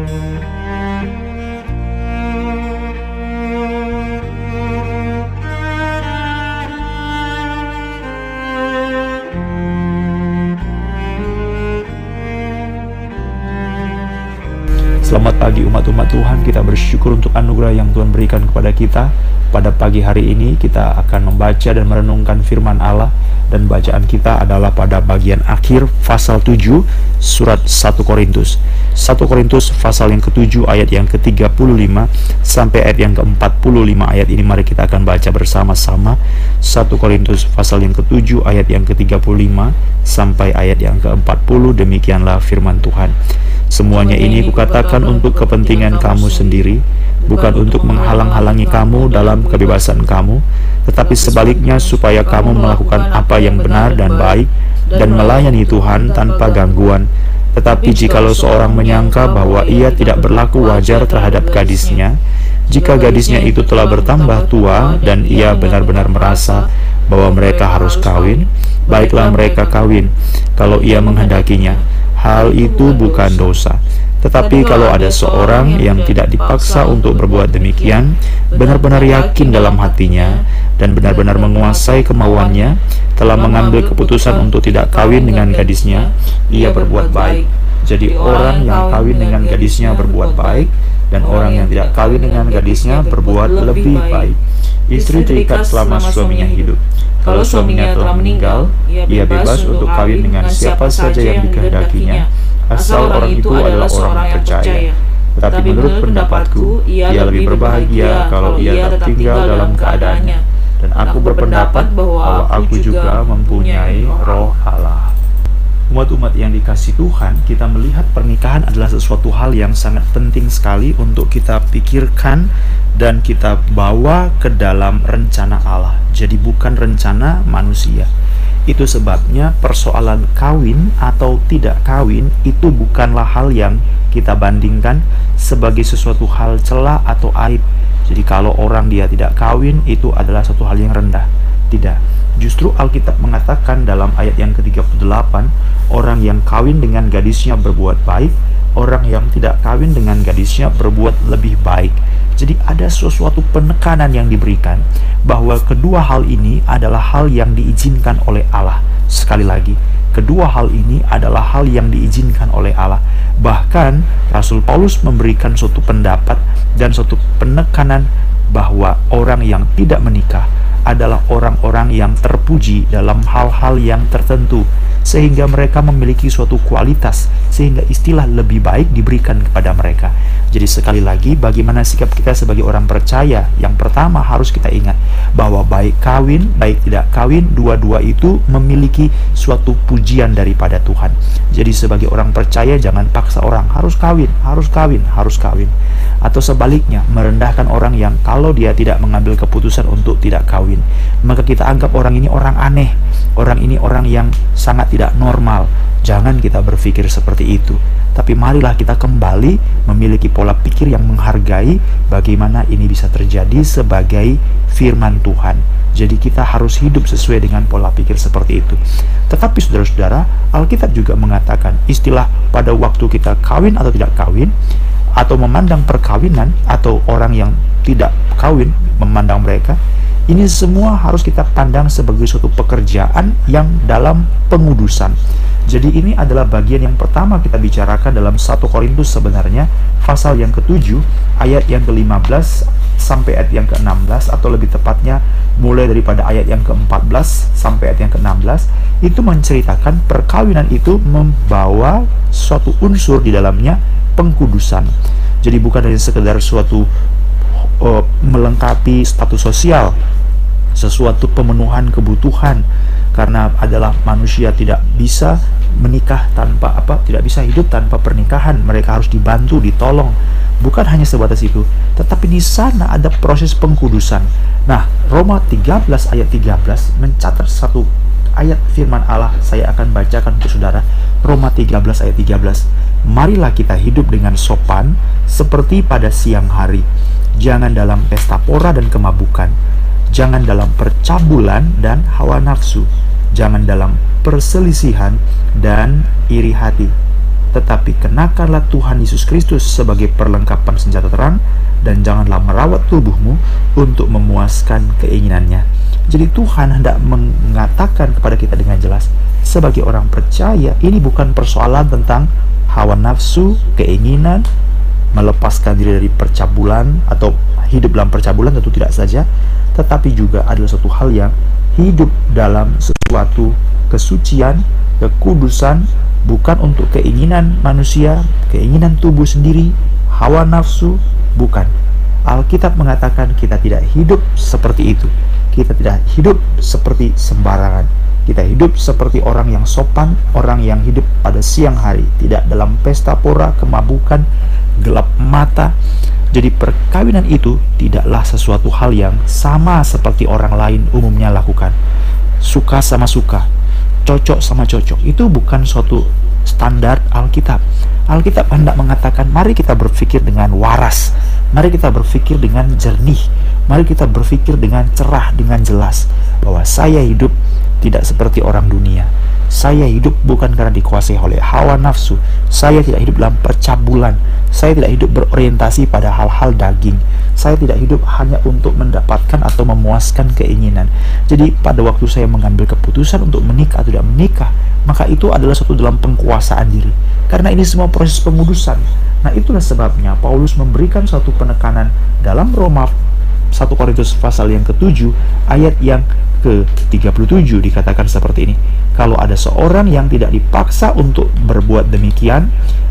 Música Selamat pagi umat-umat Tuhan, kita bersyukur untuk anugerah yang Tuhan berikan kepada kita. Pada pagi hari ini kita akan membaca dan merenungkan firman Allah dan bacaan kita adalah pada bagian akhir pasal 7 surat 1 Korintus. 1 Korintus pasal yang ke-7 ayat yang ke-35 sampai ayat yang ke-45 ayat ini mari kita akan baca bersama-sama 1 Korintus pasal yang ke-7 ayat yang ke-35 sampai ayat yang ke-40 demikianlah firman Tuhan. Semuanya ini kukatakan untuk kepentingan kamu sendiri, bukan untuk menghalang-halangi kamu dalam kebebasan kamu, tetapi sebaliknya supaya kamu melakukan apa yang benar dan baik dan melayani Tuhan tanpa gangguan. Tetapi jikalau seorang menyangka bahwa ia tidak berlaku wajar terhadap gadisnya, jika gadisnya itu telah bertambah tua dan ia benar-benar merasa bahwa mereka harus kawin, baiklah mereka kawin kalau ia menghendakinya hal itu bukan dosa. Tetapi kalau ada seorang yang tidak dipaksa untuk berbuat demikian, benar-benar yakin dalam hatinya dan benar-benar menguasai kemauannya, telah mengambil keputusan untuk tidak kawin dengan gadisnya, ia berbuat baik. Jadi orang yang kawin dengan gadisnya berbuat baik, dan orang yang tidak kawin dengan gadisnya berbuat lebih baik. Istri terikat selama suaminya hidup. Kalau suaminya telah meninggal, ia bebas untuk kawin dengan siapa saja yang dikehendakinya, asal orang itu adalah orang yang percaya. Tetapi menurut pendapatku, ia lebih berbahagia kalau ia tetap tinggal dalam keadaannya. Dan aku berpendapat bahwa aku juga mempunyai roh Allah. Umat-umat yang dikasih Tuhan, kita melihat pernikahan adalah sesuatu hal yang sangat penting sekali untuk kita pikirkan dan kita bawa ke dalam rencana Allah. Jadi bukan rencana manusia. Itu sebabnya persoalan kawin atau tidak kawin itu bukanlah hal yang kita bandingkan sebagai sesuatu hal celah atau aib. Jadi kalau orang dia tidak kawin itu adalah suatu hal yang rendah. Tidak. Justru Alkitab mengatakan dalam ayat yang ke-38, orang yang kawin dengan gadisnya berbuat baik, orang yang tidak kawin dengan gadisnya berbuat lebih baik. Jadi ada sesuatu penekanan yang diberikan bahwa kedua hal ini adalah hal yang diizinkan oleh Allah. Sekali lagi, kedua hal ini adalah hal yang diizinkan oleh Allah. Bahkan Rasul Paulus memberikan suatu pendapat dan suatu penekanan bahwa orang yang tidak menikah adalah orang-orang yang terpuji dalam hal-hal yang tertentu sehingga mereka memiliki suatu kualitas sehingga istilah lebih baik diberikan kepada mereka. Jadi sekali lagi bagaimana sikap kita sebagai orang percaya? Yang pertama harus kita ingat bahwa baik kawin, baik tidak kawin, dua-dua itu memiliki suatu pujian daripada Tuhan. Jadi sebagai orang percaya jangan paksa orang harus kawin, harus kawin, harus kawin. Atau sebaliknya merendahkan orang yang kalau dia tidak mengambil keputusan untuk tidak kawin, maka kita anggap orang ini orang aneh, orang ini orang yang sangat tidak normal. Jangan kita berpikir seperti itu. Tapi marilah kita kembali memiliki pola pikir yang menghargai bagaimana ini bisa terjadi sebagai firman Tuhan. Jadi kita harus hidup sesuai dengan pola pikir seperti itu. Tetapi saudara-saudara, Alkitab juga mengatakan istilah pada waktu kita kawin atau tidak kawin atau memandang perkawinan atau orang yang tidak kawin memandang mereka ini semua harus kita pandang sebagai suatu pekerjaan yang dalam pengudusan. Jadi ini adalah bagian yang pertama kita bicarakan dalam 1 Korintus sebenarnya pasal yang ke-7 ayat yang ke-15 sampai ayat yang ke-16 atau lebih tepatnya mulai daripada ayat yang ke-14 sampai ayat yang ke-16 itu menceritakan perkawinan itu membawa suatu unsur di dalamnya pengkudusan. Jadi bukan hanya sekedar suatu uh, melengkapi status sosial sesuatu pemenuhan kebutuhan. Karena adalah manusia tidak bisa menikah tanpa apa tidak bisa hidup tanpa pernikahan. Mereka harus dibantu ditolong. Bukan hanya sebatas itu tetapi di sana ada proses pengkudusan. Nah Roma 13 ayat 13 mencatat satu ayat firman Allah. Saya akan bacakan untuk saudara. Roma 13 ayat 13 marilah kita hidup dengan sopan seperti pada siang hari. Jangan dalam pesta pora dan kemabukan jangan dalam percabulan dan hawa nafsu, jangan dalam perselisihan dan iri hati. tetapi kenakanlah Tuhan Yesus Kristus sebagai perlengkapan senjata terang dan janganlah merawat tubuhmu untuk memuaskan keinginannya. Jadi Tuhan hendak mengatakan kepada kita dengan jelas sebagai orang percaya ini bukan persoalan tentang hawa nafsu, keinginan, melepaskan diri dari percabulan atau hidup dalam percabulan tentu tidak saja, tetapi juga adalah suatu hal yang hidup dalam sesuatu kesucian, kekudusan, bukan untuk keinginan manusia, keinginan tubuh sendiri, hawa nafsu, bukan. Alkitab mengatakan kita tidak hidup seperti itu. Kita tidak hidup seperti sembarangan. Kita hidup seperti orang yang sopan, orang yang hidup pada siang hari, tidak dalam pesta pora, kemabukan, gelap mata. Jadi perkawinan itu tidaklah sesuatu hal yang sama seperti orang lain umumnya lakukan. Suka sama suka, cocok sama cocok. Itu bukan suatu standar Alkitab. Alkitab hendak mengatakan, mari kita berpikir dengan waras. Mari kita berpikir dengan jernih. Mari kita berpikir dengan cerah, dengan jelas. Bahwa saya hidup tidak seperti orang dunia. Saya hidup bukan karena dikuasai oleh hawa nafsu. Saya tidak hidup dalam percabulan. Saya tidak hidup berorientasi pada hal-hal daging. Saya tidak hidup hanya untuk mendapatkan atau memuaskan keinginan. Jadi pada waktu saya mengambil keputusan untuk menikah atau tidak menikah, maka itu adalah satu dalam pengkuasaan diri. Karena ini semua proses pengudusan. Nah itulah sebabnya Paulus memberikan satu penekanan dalam Roma 1 Korintus pasal yang ke-7 ayat yang ke-37 dikatakan seperti ini. Kalau ada seorang yang tidak dipaksa untuk berbuat demikian,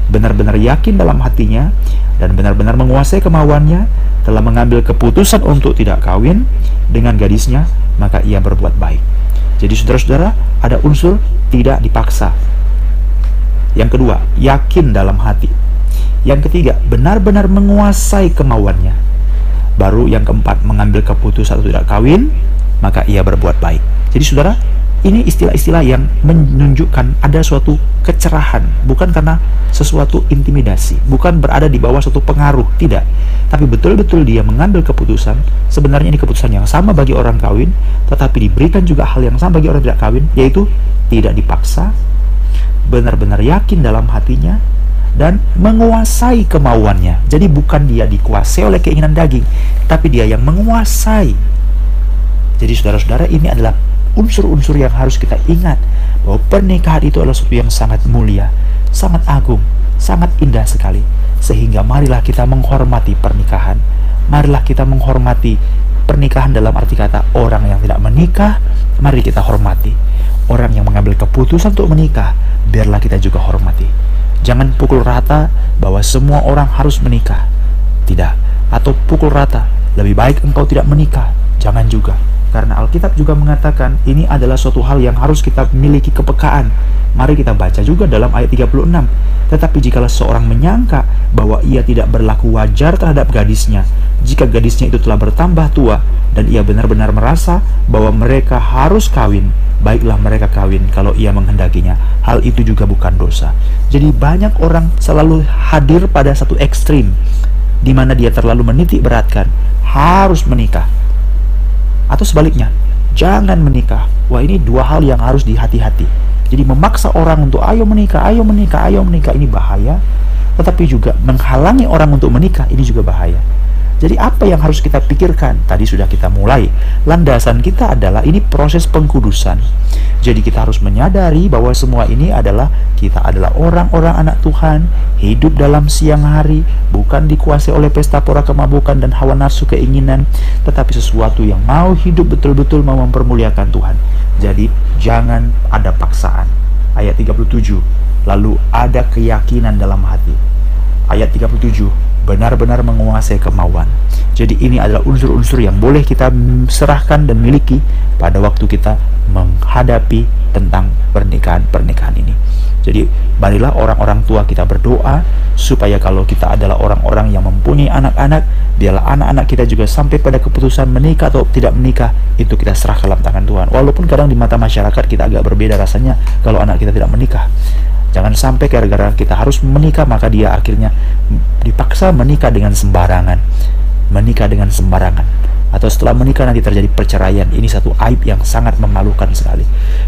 benar-benar yakin dalam hatinya dan benar-benar menguasai kemauannya, telah mengambil keputusan untuk tidak kawin dengan gadisnya, maka ia berbuat baik. Jadi saudara-saudara, ada unsur tidak dipaksa. Yang kedua, yakin dalam hati. Yang ketiga, benar-benar menguasai kemauannya. Baru yang keempat, mengambil keputusan untuk tidak kawin, maka ia berbuat baik. Jadi saudara, ini istilah-istilah yang menunjukkan ada suatu kecerahan, bukan karena sesuatu intimidasi, bukan berada di bawah suatu pengaruh, tidak. Tapi betul-betul dia mengambil keputusan, sebenarnya ini keputusan yang sama bagi orang kawin, tetapi diberikan juga hal yang sama bagi orang tidak kawin, yaitu tidak dipaksa, benar-benar yakin dalam hatinya, dan menguasai kemauannya. Jadi bukan dia dikuasai oleh keinginan daging, tapi dia yang menguasai jadi saudara-saudara ini adalah unsur-unsur yang harus kita ingat bahwa pernikahan itu adalah sesuatu yang sangat mulia, sangat agung, sangat indah sekali. Sehingga marilah kita menghormati pernikahan. Marilah kita menghormati pernikahan dalam arti kata orang yang tidak menikah, mari kita hormati. Orang yang mengambil keputusan untuk menikah, biarlah kita juga hormati. Jangan pukul rata bahwa semua orang harus menikah. Tidak. Atau pukul rata, lebih baik engkau tidak menikah. Jangan juga. Karena Alkitab juga mengatakan ini adalah suatu hal yang harus kita miliki kepekaan. Mari kita baca juga dalam ayat 36. Tetapi jikalau seorang menyangka bahwa ia tidak berlaku wajar terhadap gadisnya, jika gadisnya itu telah bertambah tua dan ia benar-benar merasa bahwa mereka harus kawin, baiklah mereka kawin kalau ia menghendakinya. Hal itu juga bukan dosa. Jadi banyak orang selalu hadir pada satu ekstrim di mana dia terlalu menitik beratkan harus menikah atau sebaliknya, jangan menikah. Wah, ini dua hal yang harus dihati-hati. Jadi memaksa orang untuk ayo menikah, ayo menikah, ayo menikah ini bahaya. Tetapi juga menghalangi orang untuk menikah ini juga bahaya. Jadi apa yang harus kita pikirkan? Tadi sudah kita mulai. Landasan kita adalah ini proses pengkudusan. Jadi kita harus menyadari bahwa semua ini adalah kita adalah orang-orang anak Tuhan, hidup dalam siang hari, bukan dikuasai oleh pesta pora kemabukan dan hawa nafsu keinginan, tetapi sesuatu yang mau hidup betul-betul mau mempermuliakan Tuhan. Jadi jangan ada paksaan. Ayat 37. Lalu ada keyakinan dalam hati. Ayat 37 benar-benar menguasai kemauan. Jadi ini adalah unsur-unsur yang boleh kita serahkan dan miliki pada waktu kita menghadapi tentang pernikahan-pernikahan ini. Jadi marilah orang-orang tua kita berdoa supaya kalau kita adalah orang-orang yang mempunyai anak-anak, biarlah anak-anak kita juga sampai pada keputusan menikah atau tidak menikah, itu kita serahkan dalam tangan Tuhan. Walaupun kadang di mata masyarakat kita agak berbeda rasanya kalau anak kita tidak menikah. Jangan sampai gara-gara kita harus menikah maka dia akhirnya dipaksa menikah dengan sembarangan. Menikah dengan sembarangan. atau setelah menikah nanti terjadi perceraian. Ini satu aib yang sangat memalukan sekali.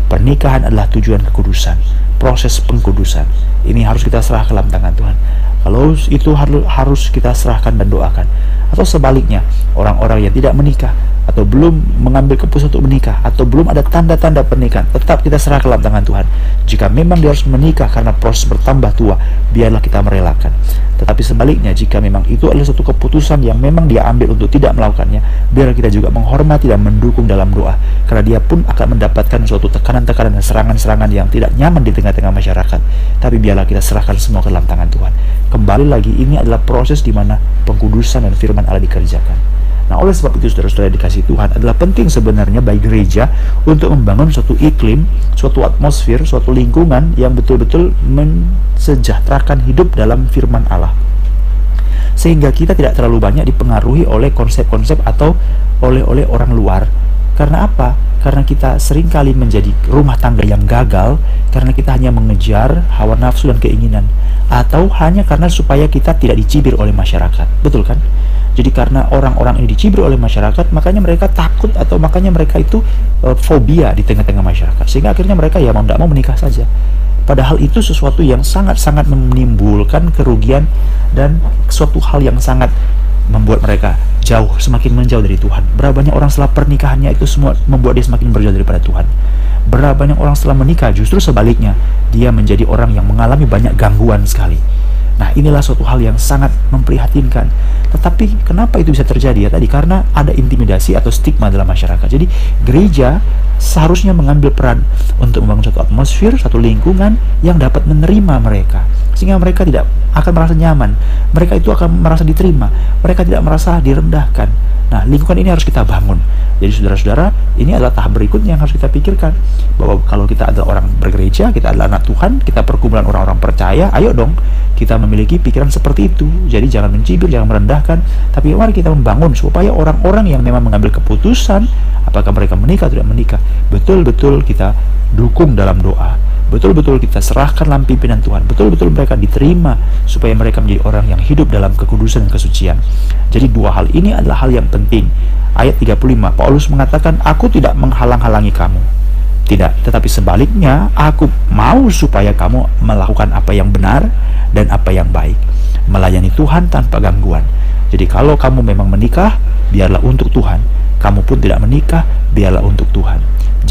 Pernikahan adalah tujuan kekudusan, proses pengkudusan. Ini harus kita serah ke dalam tangan Tuhan. Kalau itu harus kita serahkan dan doakan. Atau sebaliknya, orang-orang yang tidak menikah atau belum mengambil keputusan untuk menikah atau belum ada tanda-tanda pernikahan, tetap kita serah ke dalam tangan Tuhan. Jika memang dia harus menikah karena proses bertambah tua, biarlah kita merelakan. Tetapi sebaliknya, jika memang itu adalah suatu keputusan yang memang dia ambil untuk tidak melakukannya, biarlah kita juga menghormati dan mendukung dalam doa. Karena dia pun akan mendapatkan suatu tekanan-tekanan dan serangan-serangan yang tidak nyaman di tengah-tengah masyarakat. Tapi biarlah kita serahkan semua ke dalam tangan Tuhan. Kembali lagi, ini adalah proses di mana pengkudusan dan firman Allah dikerjakan. Nah, oleh sebab itu saudara-saudara dikasih Tuhan adalah penting sebenarnya bagi gereja untuk membangun suatu iklim, suatu atmosfer, suatu lingkungan yang betul-betul mensejahterakan hidup dalam firman Allah. Sehingga kita tidak terlalu banyak dipengaruhi oleh konsep-konsep atau oleh-oleh orang luar. Karena apa? Karena kita sering kali menjadi rumah tangga yang gagal karena kita hanya mengejar hawa nafsu dan keinginan atau hanya karena supaya kita tidak dicibir oleh masyarakat. Betul kan? Jadi karena orang-orang ini dicibir oleh masyarakat, makanya mereka takut atau makanya mereka itu uh, fobia di tengah-tengah masyarakat. Sehingga akhirnya mereka ya mau tidak mau menikah saja. Padahal itu sesuatu yang sangat-sangat menimbulkan kerugian dan suatu hal yang sangat membuat mereka jauh, semakin menjauh dari Tuhan. Berapa banyak orang setelah pernikahannya itu semua membuat dia semakin berjauh daripada Tuhan. Berapa banyak orang setelah menikah justru sebaliknya, dia menjadi orang yang mengalami banyak gangguan sekali Nah, inilah suatu hal yang sangat memprihatinkan. Tetapi kenapa itu bisa terjadi ya tadi? Karena ada intimidasi atau stigma dalam masyarakat. Jadi, gereja seharusnya mengambil peran untuk membangun satu atmosfer, satu lingkungan yang dapat menerima mereka. Sehingga mereka tidak akan merasa nyaman. Mereka itu akan merasa diterima. Mereka tidak merasa direndahkan. Nah, lingkungan ini harus kita bangun. Jadi saudara-saudara, ini adalah tahap berikutnya yang harus kita pikirkan. Bahwa kalau kita adalah orang bergereja, kita adalah anak Tuhan, kita perkumpulan orang-orang percaya, ayo dong kita memiliki pikiran seperti itu. Jadi jangan mencibir, jangan merendahkan, tapi mari kita membangun supaya orang-orang yang memang mengambil keputusan apakah mereka menikah atau tidak menikah, betul-betul kita dukung dalam doa. Betul-betul kita serahkan dalam pimpinan Tuhan. Betul-betul mereka diterima supaya mereka menjadi orang yang hidup dalam kekudusan dan kesucian. Jadi dua hal ini adalah hal yang penting. Ayat 35 Paulus mengatakan aku tidak menghalang-halangi kamu. Tidak tetapi sebaliknya aku mau supaya kamu melakukan apa yang benar dan apa yang baik. Melayani Tuhan tanpa gangguan. Jadi kalau kamu memang menikah biarlah untuk Tuhan kamu pun tidak menikah biarlah untuk Tuhan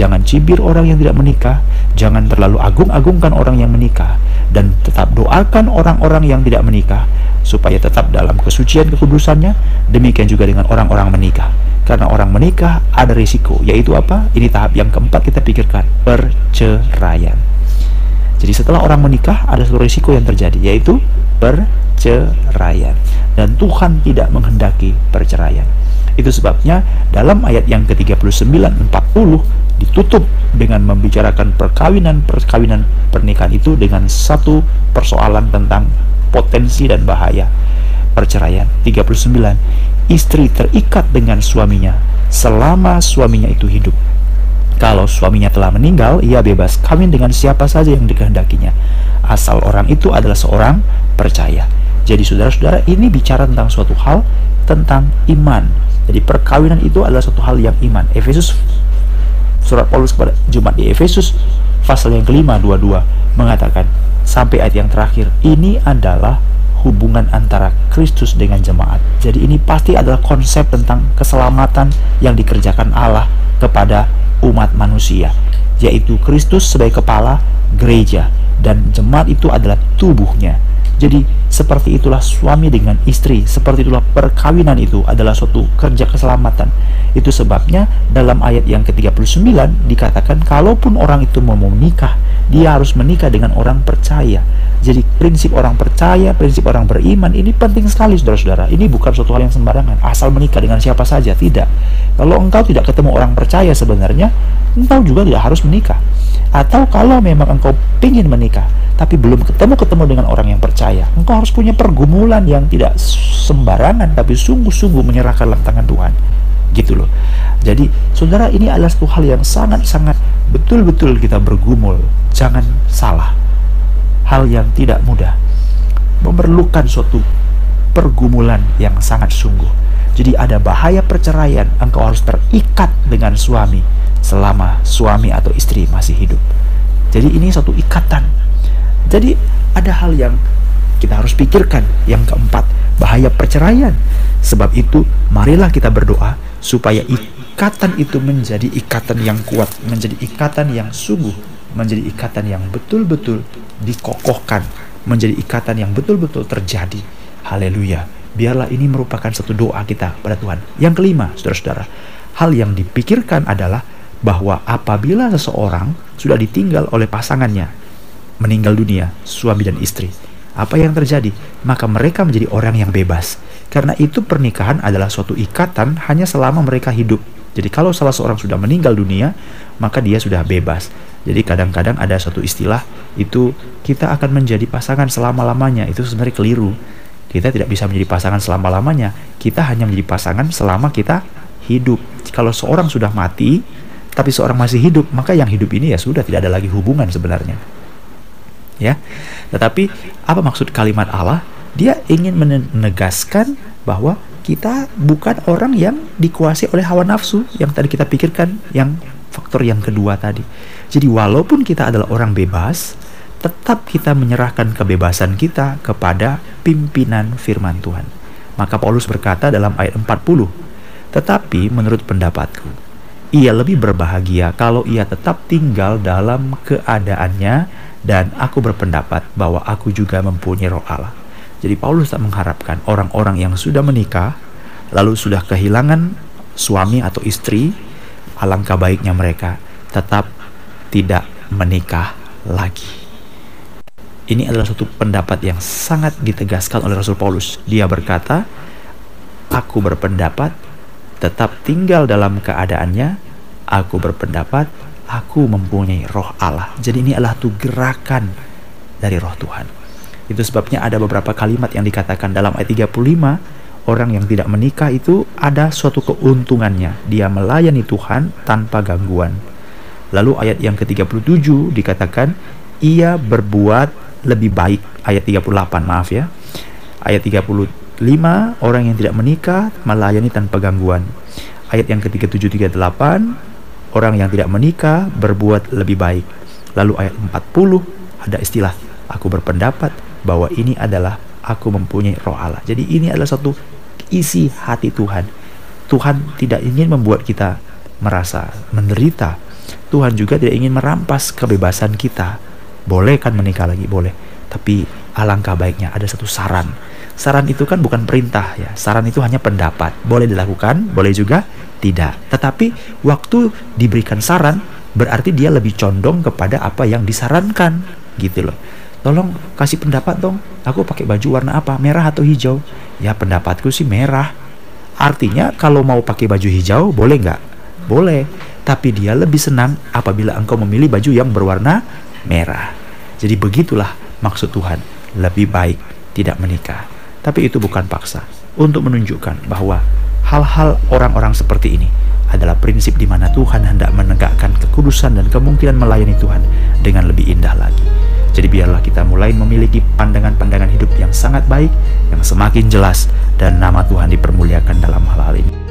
Jangan cibir orang yang tidak menikah, jangan terlalu agung-agungkan orang yang menikah, dan tetap doakan orang-orang yang tidak menikah supaya tetap dalam kesucian kekudusannya. Demikian juga dengan orang-orang menikah. Karena orang menikah ada risiko, yaitu apa? Ini tahap yang keempat kita pikirkan, perceraian. Jadi setelah orang menikah ada satu risiko yang terjadi, yaitu perceraian. Dan Tuhan tidak menghendaki perceraian. Itu sebabnya dalam ayat yang ke-39 40 ditutup dengan membicarakan perkawinan-perkawinan pernikahan itu dengan satu persoalan tentang potensi dan bahaya perceraian. 39. Istri terikat dengan suaminya selama suaminya itu hidup. Kalau suaminya telah meninggal, ia bebas kawin dengan siapa saja yang dikehendakinya. Asal orang itu adalah seorang percaya. Jadi saudara-saudara, ini bicara tentang suatu hal tentang iman. Jadi perkawinan itu adalah suatu hal yang iman. Efesus surat Paulus kepada Jumat di Efesus pasal yang kelima 22 mengatakan sampai ayat yang terakhir ini adalah hubungan antara Kristus dengan jemaat. Jadi ini pasti adalah konsep tentang keselamatan yang dikerjakan Allah kepada umat manusia, yaitu Kristus sebagai kepala gereja dan jemaat itu adalah tubuhnya. Jadi seperti itulah suami dengan istri, seperti itulah perkawinan itu adalah suatu kerja keselamatan. Itu sebabnya dalam ayat yang ke-39 dikatakan kalaupun orang itu mau menikah, dia harus menikah dengan orang percaya. Jadi prinsip orang percaya, prinsip orang beriman ini penting sekali saudara-saudara. Ini bukan suatu hal yang sembarangan, asal menikah dengan siapa saja, tidak. Kalau engkau tidak ketemu orang percaya sebenarnya, engkau juga tidak harus menikah. Atau kalau memang engkau ingin menikah, tapi belum ketemu-ketemu dengan orang yang percaya. Engkau harus punya pergumulan yang tidak sembarangan, tapi sungguh-sungguh menyerahkan dalam tangan Tuhan. Gitu loh. Jadi, saudara, ini adalah satu hal yang sangat-sangat betul-betul kita bergumul. Jangan salah. Hal yang tidak mudah. Memerlukan suatu pergumulan yang sangat sungguh. Jadi ada bahaya perceraian, engkau harus terikat dengan suami selama suami atau istri masih hidup. Jadi ini satu ikatan. Jadi ada hal yang kita harus pikirkan. Yang keempat, bahaya perceraian. Sebab itu, marilah kita berdoa supaya ikatan itu menjadi ikatan yang kuat, menjadi ikatan yang sungguh, menjadi ikatan yang betul-betul dikokohkan, menjadi ikatan yang betul-betul terjadi. Haleluya. Biarlah ini merupakan satu doa kita pada Tuhan. Yang kelima, saudara-saudara, hal yang dipikirkan adalah bahwa apabila seseorang sudah ditinggal oleh pasangannya, meninggal dunia, suami dan istri, apa yang terjadi? Maka mereka menjadi orang yang bebas. Karena itu pernikahan adalah suatu ikatan hanya selama mereka hidup. Jadi kalau salah seorang sudah meninggal dunia, maka dia sudah bebas. Jadi kadang-kadang ada suatu istilah itu kita akan menjadi pasangan selama-lamanya. Itu sebenarnya keliru. Kita tidak bisa menjadi pasangan selama-lamanya. Kita hanya menjadi pasangan selama kita hidup. Kalau seorang sudah mati, tapi seorang masih hidup, maka yang hidup ini ya sudah tidak ada lagi hubungan sebenarnya. Ya. Tetapi apa maksud kalimat Allah? Dia ingin menegaskan bahwa kita bukan orang yang dikuasai oleh hawa nafsu yang tadi kita pikirkan yang faktor yang kedua tadi. Jadi walaupun kita adalah orang bebas, tetap kita menyerahkan kebebasan kita kepada pimpinan firman Tuhan. Maka Paulus berkata dalam ayat 40, "Tetapi menurut pendapatku, ia lebih berbahagia kalau ia tetap tinggal dalam keadaannya dan aku berpendapat bahwa aku juga mempunyai roh Allah. Jadi Paulus tak mengharapkan orang-orang yang sudah menikah lalu sudah kehilangan suami atau istri, alangkah baiknya mereka tetap tidak menikah lagi. Ini adalah suatu pendapat yang sangat ditegaskan oleh Rasul Paulus. Dia berkata, "Aku berpendapat tetap tinggal dalam keadaannya, aku berpendapat aku mempunyai roh Allah. Jadi ini adalah tuh gerakan dari roh Tuhan. Itu sebabnya ada beberapa kalimat yang dikatakan dalam ayat 35, orang yang tidak menikah itu ada suatu keuntungannya. Dia melayani Tuhan tanpa gangguan. Lalu ayat yang ke-37 dikatakan ia berbuat lebih baik ayat 38 maaf ya. Ayat 35 orang yang tidak menikah melayani tanpa gangguan. Ayat yang ke-37 38 orang yang tidak menikah berbuat lebih baik. Lalu ayat 40 ada istilah aku berpendapat bahwa ini adalah aku mempunyai roh Allah. Jadi ini adalah satu isi hati Tuhan. Tuhan tidak ingin membuat kita merasa menderita. Tuhan juga tidak ingin merampas kebebasan kita. Boleh kan menikah lagi? Boleh. Tapi alangkah baiknya ada satu saran. Saran itu kan bukan perintah ya. Saran itu hanya pendapat. Boleh dilakukan, boleh juga tidak. Tetapi waktu diberikan saran berarti dia lebih condong kepada apa yang disarankan gitu loh. Tolong kasih pendapat dong. Aku pakai baju warna apa? Merah atau hijau? Ya pendapatku sih merah. Artinya kalau mau pakai baju hijau boleh nggak? Boleh. Tapi dia lebih senang apabila engkau memilih baju yang berwarna merah. Jadi begitulah maksud Tuhan. Lebih baik tidak menikah. Tapi itu bukan paksa. Untuk menunjukkan bahwa Hal-hal orang-orang seperti ini adalah prinsip di mana Tuhan hendak menegakkan kekudusan dan kemungkinan melayani Tuhan dengan lebih indah lagi. Jadi biarlah kita mulai memiliki pandangan-pandangan hidup yang sangat baik, yang semakin jelas, dan nama Tuhan dipermuliakan dalam hal-hal ini.